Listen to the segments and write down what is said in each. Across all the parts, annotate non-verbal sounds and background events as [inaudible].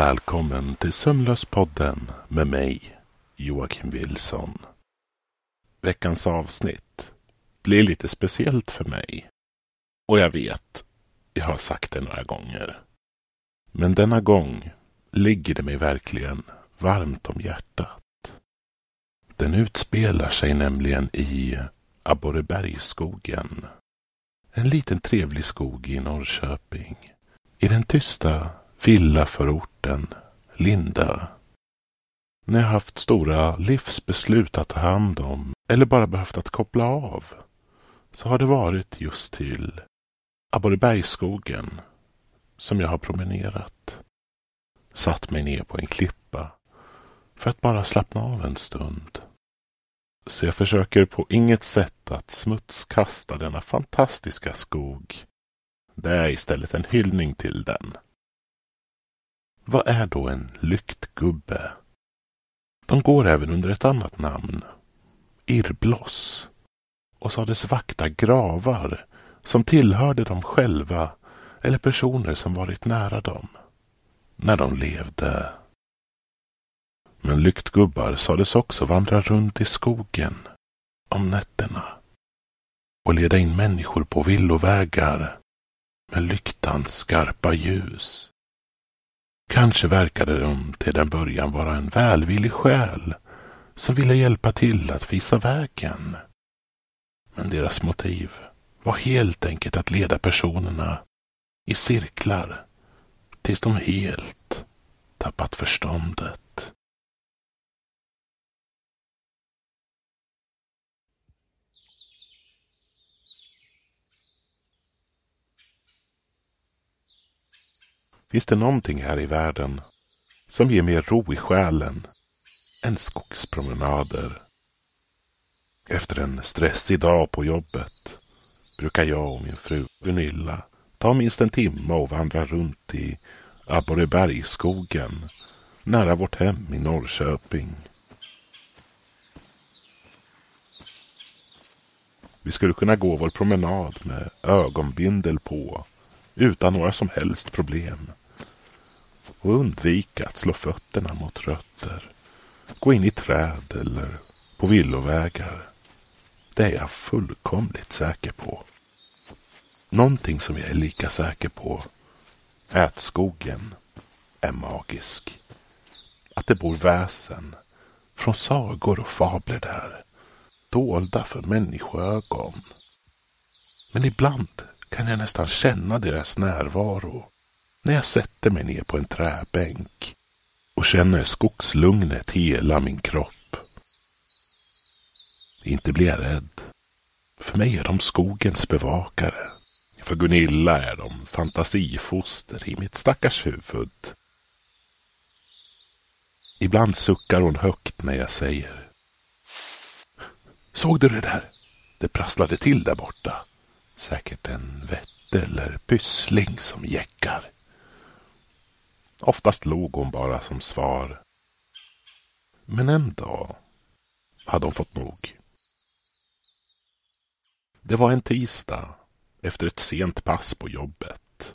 Välkommen till Sömnlöspodden med mig, Joakim Wilson. Veckans avsnitt blir lite speciellt för mig. Och jag vet, jag har sagt det några gånger. Men denna gång ligger det mig verkligen varmt om hjärtat. Den utspelar sig nämligen i Abborrebergsskogen. En liten trevlig skog i Norrköping. I den tysta villaförorten Linda. När jag haft stora livsbeslut att ta hand om eller bara behövt att koppla av så har det varit just till Abborrebergsskogen som jag har promenerat. Satt mig ner på en klippa för att bara slappna av en stund. Så jag försöker på inget sätt att smutskasta denna fantastiska skog. Det är istället en hyllning till den. Vad är då en lyktgubbe? De går även under ett annat namn. Irrbloss. Och sades vakta gravar som tillhörde dem själva eller personer som varit nära dem. När de levde. Men lyktgubbar sades också vandra runt i skogen om nätterna och leda in människor på villovägar med lyktans skarpa ljus. Kanske verkade de till en början vara en välvillig själ som ville hjälpa till att visa vägen. Men deras motiv var helt enkelt att leda personerna i cirklar tills de helt tappat förståndet. Finns det någonting här i världen som ger mer ro i själen än skogspromenader? Efter en stressig dag på jobbet brukar jag och min fru Gunilla ta minst en timme och vandra runt i Abborrebergsskogen nära vårt hem i Norrköping. Vi skulle kunna gå vår promenad med ögonbindel på utan några som helst problem och undvika att slå fötterna mot rötter, gå in i träd eller på villovägar. Det är jag fullkomligt säker på. Någonting som jag är lika säker på är att skogen är magisk. Att det bor väsen från sagor och fabler där, dolda för människoögon. Men ibland kan jag nästan känna deras närvaro när jag sätter mig ner på en träbänk och känner skogslugnet hela min kropp. Inte blir jag rädd. För mig är de skogens bevakare. För Gunilla är de fantasifoster i mitt stackars huvud. Ibland suckar hon högt när jag säger. Såg du det där? Det prasslade till där borta. Säkert en vätte eller pyssling som jäckar. Oftast log hon bara som svar. Men en dag hade hon fått nog. Det var en tisdag efter ett sent pass på jobbet.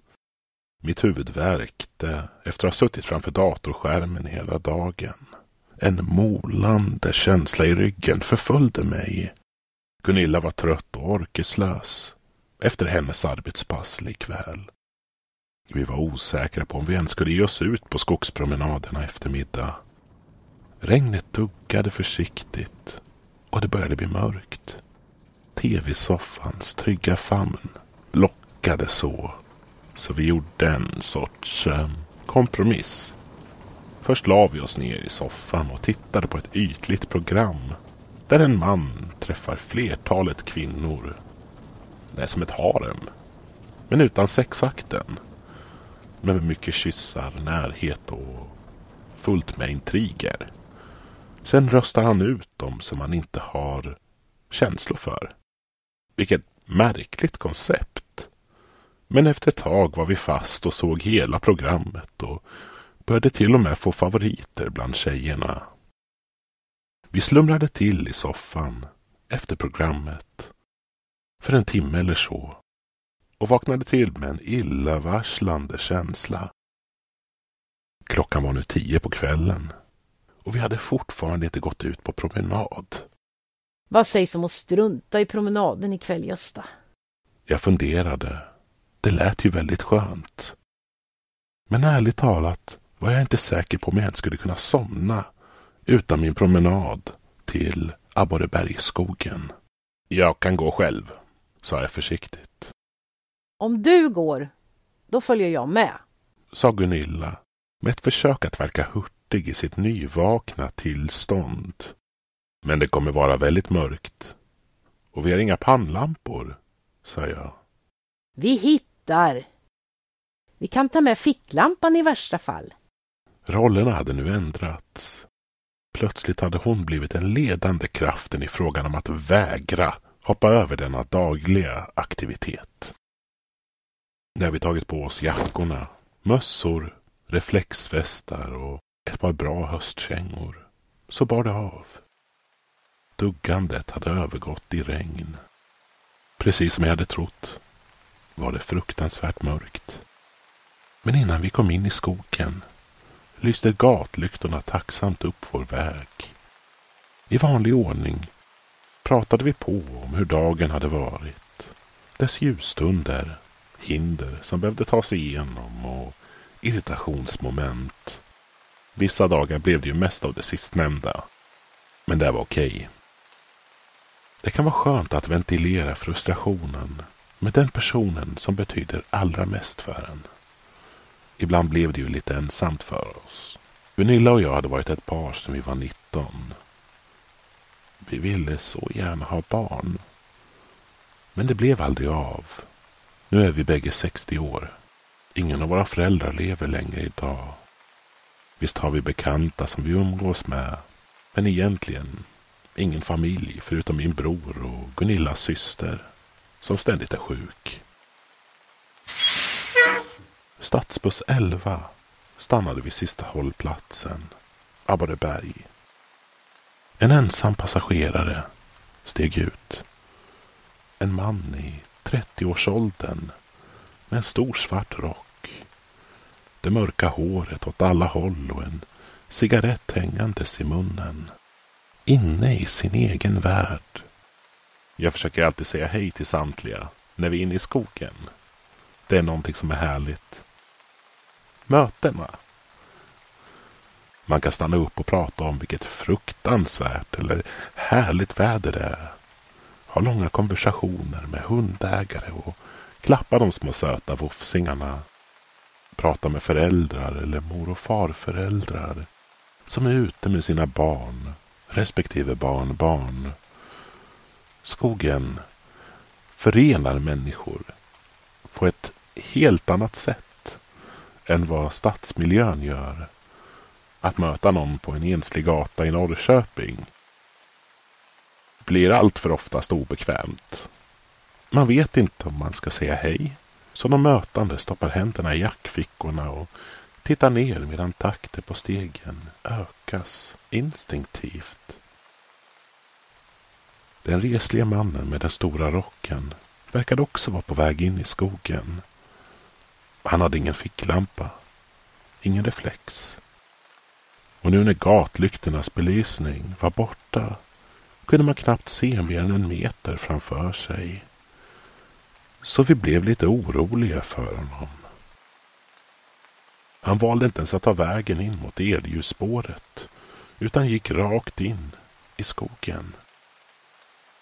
Mitt huvud värkte efter att ha suttit framför datorskärmen hela dagen. En molande känsla i ryggen förföljde mig. Gunilla var trött och orkeslös efter hennes arbetspass likväl. Vi var osäkra på om vi ens skulle ge oss ut på skogspromenaderna eftermiddag. Regnet duggade försiktigt och det började bli mörkt. Tv-soffans trygga famn lockade så, så vi gjorde en sorts eh, kompromiss. Först la vi oss ner i soffan och tittade på ett ytligt program där en man träffar flertalet kvinnor. Det är som ett harem, men utan sexakten. Men med mycket kyssar, närhet och fullt med intriger. Sen röstar han ut dem som han inte har känslor för. Vilket märkligt koncept. Men efter ett tag var vi fast och såg hela programmet och började till och med få favoriter bland tjejerna. Vi slumrade till i soffan efter programmet för en timme eller så och vaknade till med en illavarslande känsla. Klockan var nu tio på kvällen och vi hade fortfarande inte gått ut på promenad. Vad sägs om att strunta i promenaden ikväll, Gösta? Jag funderade. Det lät ju väldigt skönt. Men ärligt talat var jag inte säker på om jag ens skulle kunna somna utan min promenad till Abborrebergsskogen. Jag kan gå själv, sa jag försiktigt. Om du går, då följer jag med, sa Gunilla med ett försök att verka hurtig i sitt nyvakna tillstånd. Men det kommer vara väldigt mörkt. Och vi har inga pannlampor, sa jag. Vi hittar. Vi kan ta med ficklampan i värsta fall. Rollerna hade nu ändrats. Plötsligt hade hon blivit den ledande kraften i frågan om att vägra hoppa över denna dagliga aktivitet. När vi tagit på oss jackorna, mössor, reflexvästar och ett par bra höstkängor så bar det av. Duggandet hade övergått i regn. Precis som jag hade trott var det fruktansvärt mörkt. Men innan vi kom in i skogen lyste gatlyktorna tacksamt upp vår väg. I vanlig ordning pratade vi på om hur dagen hade varit. Dess ljusstunder, hinder som behövde tas igenom och irritationsmoment. Vissa dagar blev det ju mest av det sistnämnda. Men det var okej. Det kan vara skönt att ventilera frustrationen med den personen som betyder allra mest för en. Ibland blev det ju lite ensamt för oss. Gunilla och jag hade varit ett par sedan vi var 19. Vi ville så gärna ha barn. Men det blev aldrig av. Nu är vi bägge 60 år. Ingen av våra föräldrar lever längre idag. Visst har vi bekanta som vi umgås med. Men egentligen ingen familj förutom min bror och Gunillas syster som ständigt är sjuk. Stadsbuss 11 stannade vid sista hållplatsen, Abborreberg. En ensam passagerare steg ut. En man i 30-årsåldern med en stor svart rock. Det mörka håret åt alla håll och en cigarett hängandes i munnen. Inne i sin egen värld. Jag försöker alltid säga hej till samtliga när vi är inne i skogen. Det är någonting som är härligt. Mötena. Man kan stanna upp och prata om vilket fruktansvärt eller härligt väder det är. Ha långa konversationer med hundägare och klappa de små söta vofsingarna. Prata med föräldrar eller mor och farföräldrar som är ute med sina barn respektive barnbarn. Skogen förenar människor på ett helt annat sätt än vad stadsmiljön gör. Att möta någon på en enslig gata i Norrköping blir allt för oftast obekvämt. Man vet inte om man ska säga hej, så de mötande stoppar händerna i jackfickorna och tittar ner medan takten på stegen ökas instinktivt. Den resliga mannen med den stora rocken verkade också vara på väg in i skogen. Han hade ingen ficklampa, ingen reflex. Och nu när gatlyktornas belysning var borta kunde man knappt se mer än en meter framför sig. Så vi blev lite oroliga för honom. Han valde inte ens att ta vägen in mot elljusspåret utan gick rakt in i skogen.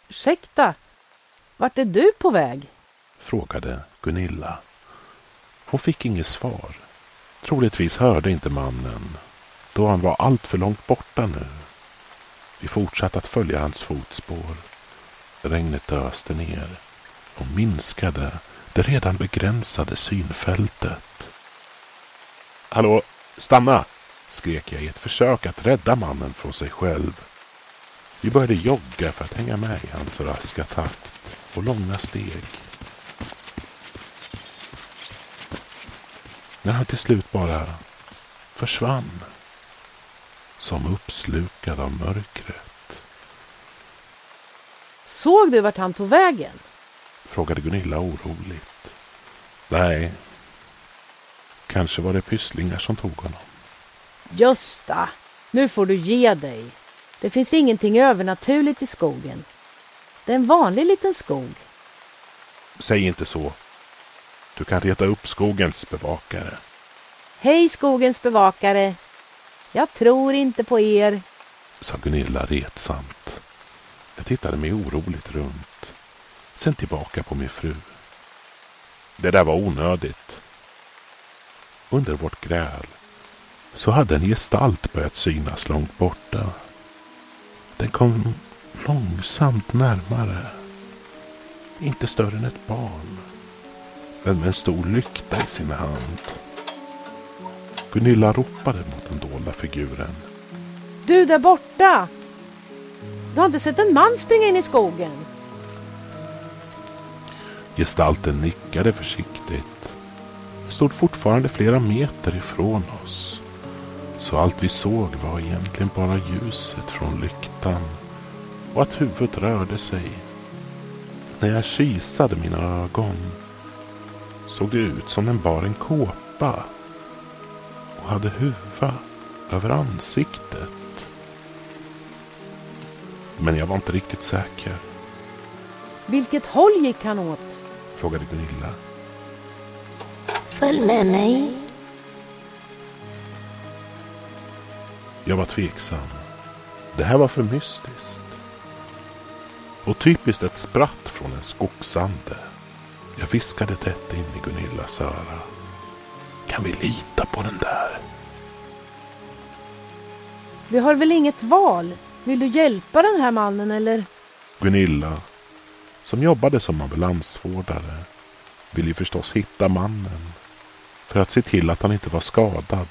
Ursäkta, vart är du på väg? frågade Gunilla. Hon fick inget svar. Troligtvis hörde inte mannen då han var allt för långt borta nu. Vi fortsatte att följa hans fotspår. Regnet öste ner och minskade det redan begränsade synfältet. Hallå, stanna! skrek jag i ett försök att rädda mannen från sig själv. Vi började jogga för att hänga med i hans raska takt och långa steg. När han till slut bara försvann. Som uppslukad av mörkret. Såg du vart han tog vägen? Frågade Gunilla oroligt. Nej. Kanske var det pysslingar som tog honom. Gösta, nu får du ge dig. Det finns ingenting övernaturligt i skogen. Det är en vanlig liten skog. Säg inte så. Du kan reta upp skogens bevakare. Hej skogens bevakare. Jag tror inte på er. Sa Gunilla retsamt. Jag tittade mig oroligt runt. Sen tillbaka på min fru. Det där var onödigt. Under vårt gräl så hade en gestalt börjat synas långt borta. Den kom långsamt närmare. Inte större än ett barn. Men med en stor lykta i sin hand. Gunilla ropade mot den dolda figuren. Du där borta! Du har inte sett en man springa in i skogen? Gestalten nickade försiktigt. Stod fortfarande flera meter ifrån oss. Så allt vi såg var egentligen bara ljuset från lyktan och att huvudet rörde sig. När jag kisade mina ögon såg det ut som den bar en kåpa och hade huva över ansiktet. Men jag var inte riktigt säker. Vilket håll gick han åt? Frågade Gunilla. Följ med mig. Jag var tveksam. Det här var för mystiskt. Och typiskt ett spratt från en skogsande. Jag viskade tätt in i Gunillas öra. Kan vi lita på den där? Vi har väl inget val? Vill du hjälpa den här mannen eller? Gunilla, som jobbade som ambulansvårdare, ville ju förstås hitta mannen. För att se till att han inte var skadad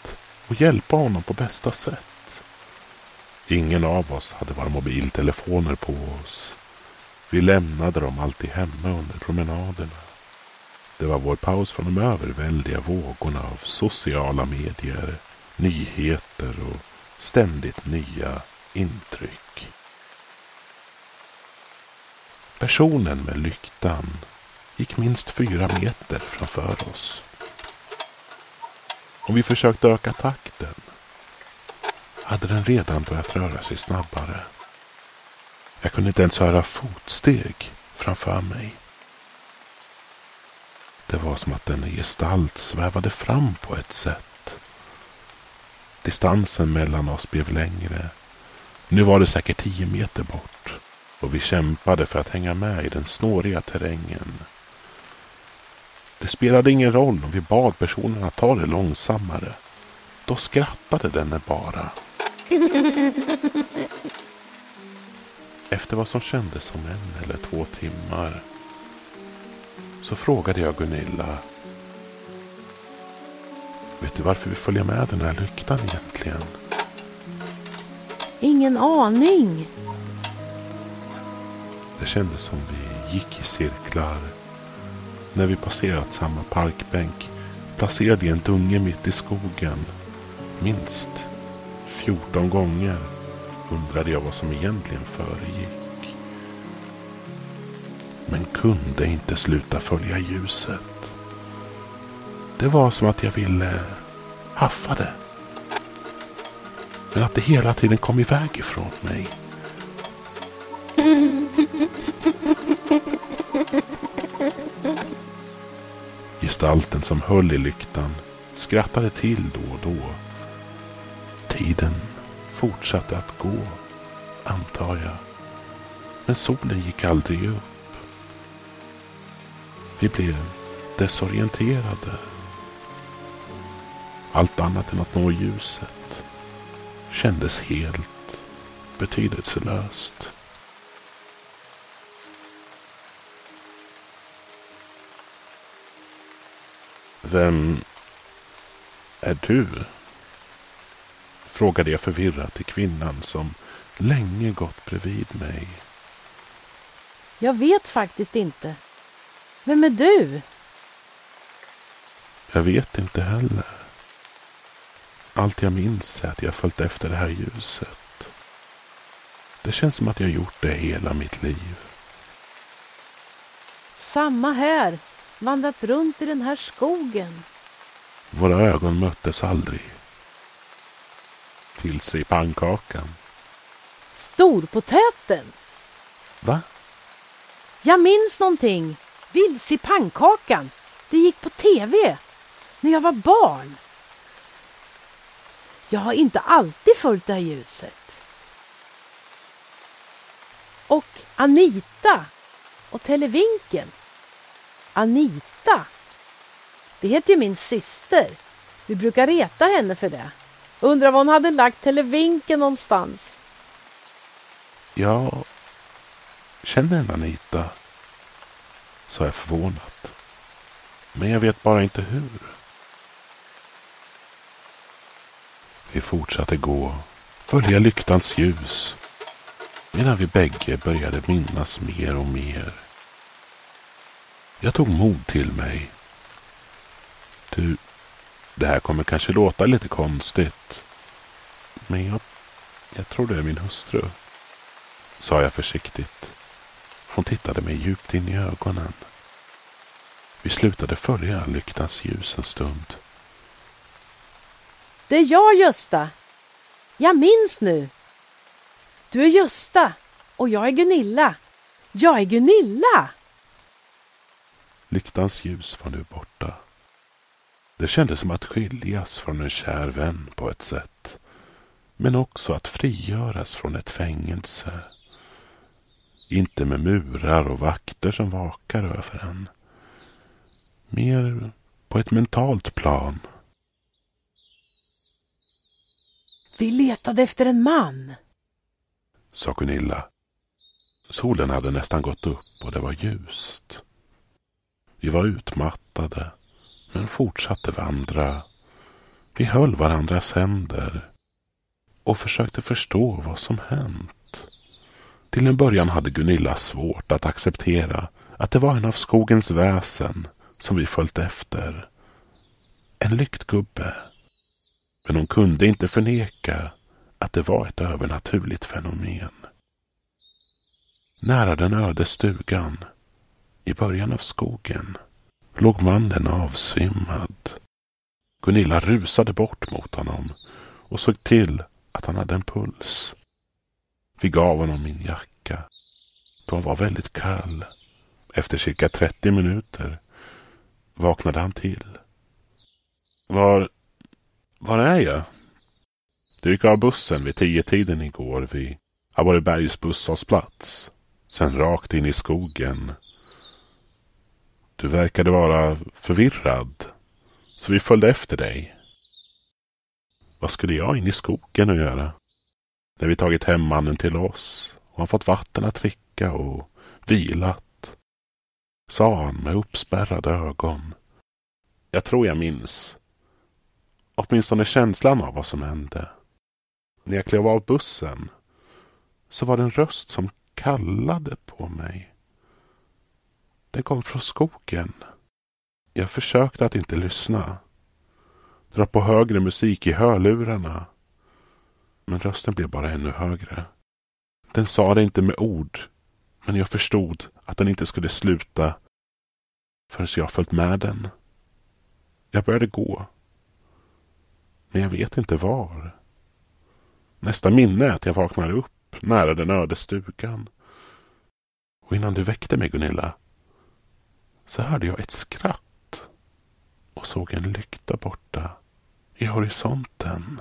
och hjälpa honom på bästa sätt. Ingen av oss hade våra mobiltelefoner på oss. Vi lämnade dem alltid hemma under promenaderna. Det var vår paus från de överväldiga vågorna av sociala medier, nyheter och ständigt nya intryck. Personen med lyktan gick minst fyra meter framför oss. Om vi försökte öka takten hade den redan börjat röra sig snabbare. Jag kunde inte ens höra fotsteg framför mig. Det var som att en gestalt svävade fram på ett sätt. Distansen mellan oss blev längre. Nu var det säkert tio meter bort och vi kämpade för att hänga med i den snåriga terrängen. Det spelade ingen roll om vi bad personen att ta det långsammare. Då skrattade denne bara. [laughs] Efter vad som kändes som en eller två timmar så frågade jag Gunilla. Vet du varför vi följer med den här lyktan egentligen? Ingen aning. Det kändes som vi gick i cirklar. När vi passerat samma parkbänk placerad i en dunge mitt i skogen. Minst 14 gånger undrade jag vad som egentligen föregick. Men kunde inte sluta följa ljuset. Det var som att jag ville haffa det. Men att det hela tiden kom iväg ifrån mig. Gestalten som höll i lyktan skrattade till då och då. Tiden fortsatte att gå, antar jag. Men solen gick aldrig upp. Vi blev desorienterade. Allt annat än att nå ljuset kändes helt betydelselöst. Vem är du? Frågade jag förvirrat till kvinnan som länge gått bredvid mig. Jag vet faktiskt inte. Vem är du? Jag vet inte heller. Allt jag minns är att jag följt efter det här ljuset. Det känns som att jag gjort det hela mitt liv. Samma här. Vandrat runt i den här skogen. Våra ögon möttes aldrig. Vilse i pannkakan. Storpotäten. Va? Jag minns någonting. Vilse i pannkakan. Det gick på tv. När jag var barn. Jag har inte alltid följt det här ljuset. Och Anita och Televinken. Anita. Det heter ju min syster. Vi brukar reta henne för det. Undrar var hon hade lagt Televinken någonstans. Jag känner en Anita, sa jag förvånat. Men jag vet bara inte hur. Vi fortsatte gå, följa lyktans ljus, medan vi bägge började minnas mer och mer. Jag tog mod till mig. Du, det här kommer kanske låta lite konstigt. Men jag, jag tror det är min hustru. Sa jag försiktigt. Hon tittade mig djupt in i ögonen. Vi slutade följa lyktans ljus en stund. Det är jag, Gösta. Jag minns nu. Du är Gösta och jag är Gunilla. Jag är Gunilla! Lyktans ljus var nu borta. Det kändes som att skiljas från en kär vän på ett sätt. Men också att frigöras från ett fängelse. Inte med murar och vakter som vakar över en. Mer på ett mentalt plan. Vi letade efter en man. Sa Gunilla. Solen hade nästan gått upp och det var ljust. Vi var utmattade men fortsatte vandra. Vi höll varandras händer och försökte förstå vad som hänt. Till en början hade Gunilla svårt att acceptera att det var en av skogens väsen som vi följt efter. En lyktgubbe. Men hon kunde inte förneka att det var ett övernaturligt fenomen. Nära den öde stugan, i början av skogen, låg mannen avsvimmad. Gunilla rusade bort mot honom och såg till att han hade en puls. Vi gav honom min jacka. Då var väldigt kall. Efter cirka 30 minuter vaknade han till. Var, var är jag? Du gick av bussen vid tio tiden igår vid Abborrebergs busshållplats. Sen rakt in i skogen. Du verkade vara förvirrad. Så vi följde efter dig. Vad skulle jag in i skogen och göra? När vi tagit hem mannen till oss och han fått vatten att dricka och vilat. Sa han med uppspärrade ögon. Jag tror jag minns. Åtminstone känslan av vad som hände. När jag klev av bussen så var det en röst som kallade på mig. Den kom från skogen. Jag försökte att inte lyssna. Dra på högre musik i hörlurarna. Men rösten blev bara ännu högre. Den sa det inte med ord. Men jag förstod att den inte skulle sluta förrän jag följt med den. Jag började gå. Men jag vet inte var. Nästa minne är att jag vaknar upp nära den öde stugan. Och innan du väckte mig, Gunilla, så hörde jag ett skratt och såg en lykta borta i horisonten.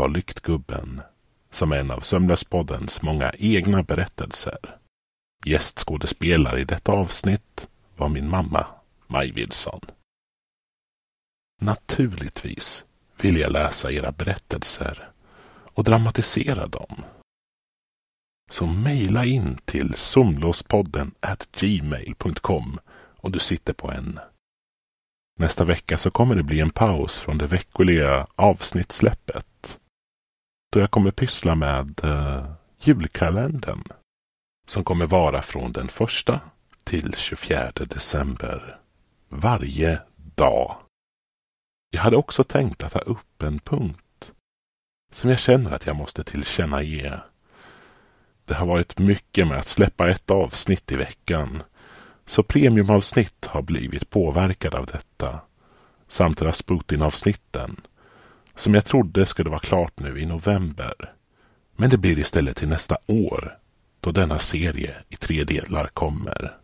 var Lyktgubben, som en av Sömnlöspoddens många egna berättelser. Gästskådespelare i detta avsnitt var min mamma, Maj Wilson. Naturligtvis vill jag läsa era berättelser och dramatisera dem. Så mejla in till somlåspodden gmail.com om du sitter på en. Nästa vecka så kommer det bli en paus från det veckoliga avsnittsläppet. Då jag kommer pyssla med eh, julkalendern. Som kommer vara från den första till 24 december. Varje dag. Jag hade också tänkt att ta upp en punkt som jag känner att jag måste tillkännage. Det har varit mycket med att släppa ett avsnitt i veckan. Så premiumavsnitt har blivit påverkade av detta. Samt Rasputin-avsnitten. Som jag trodde skulle vara klart nu i november. Men det blir istället till nästa år. Då denna serie i tre delar kommer.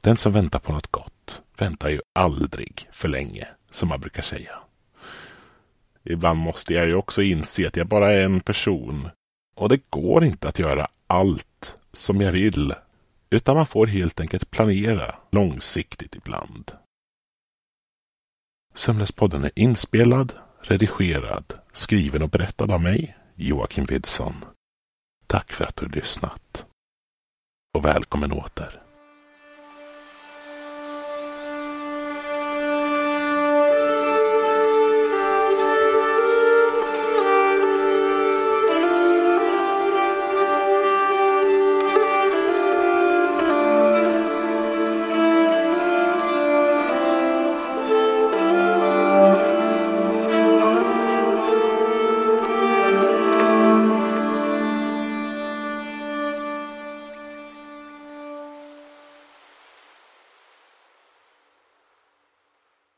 Den som väntar på något gott väntar ju aldrig för länge, som man brukar säga. Ibland måste jag ju också inse att jag bara är en person och det går inte att göra allt som jag vill, utan man får helt enkelt planera långsiktigt ibland. Sömnlöspodden är inspelad, redigerad, skriven och berättad av mig, Joakim Widsson. Tack för att du lyssnat. Och välkommen åter.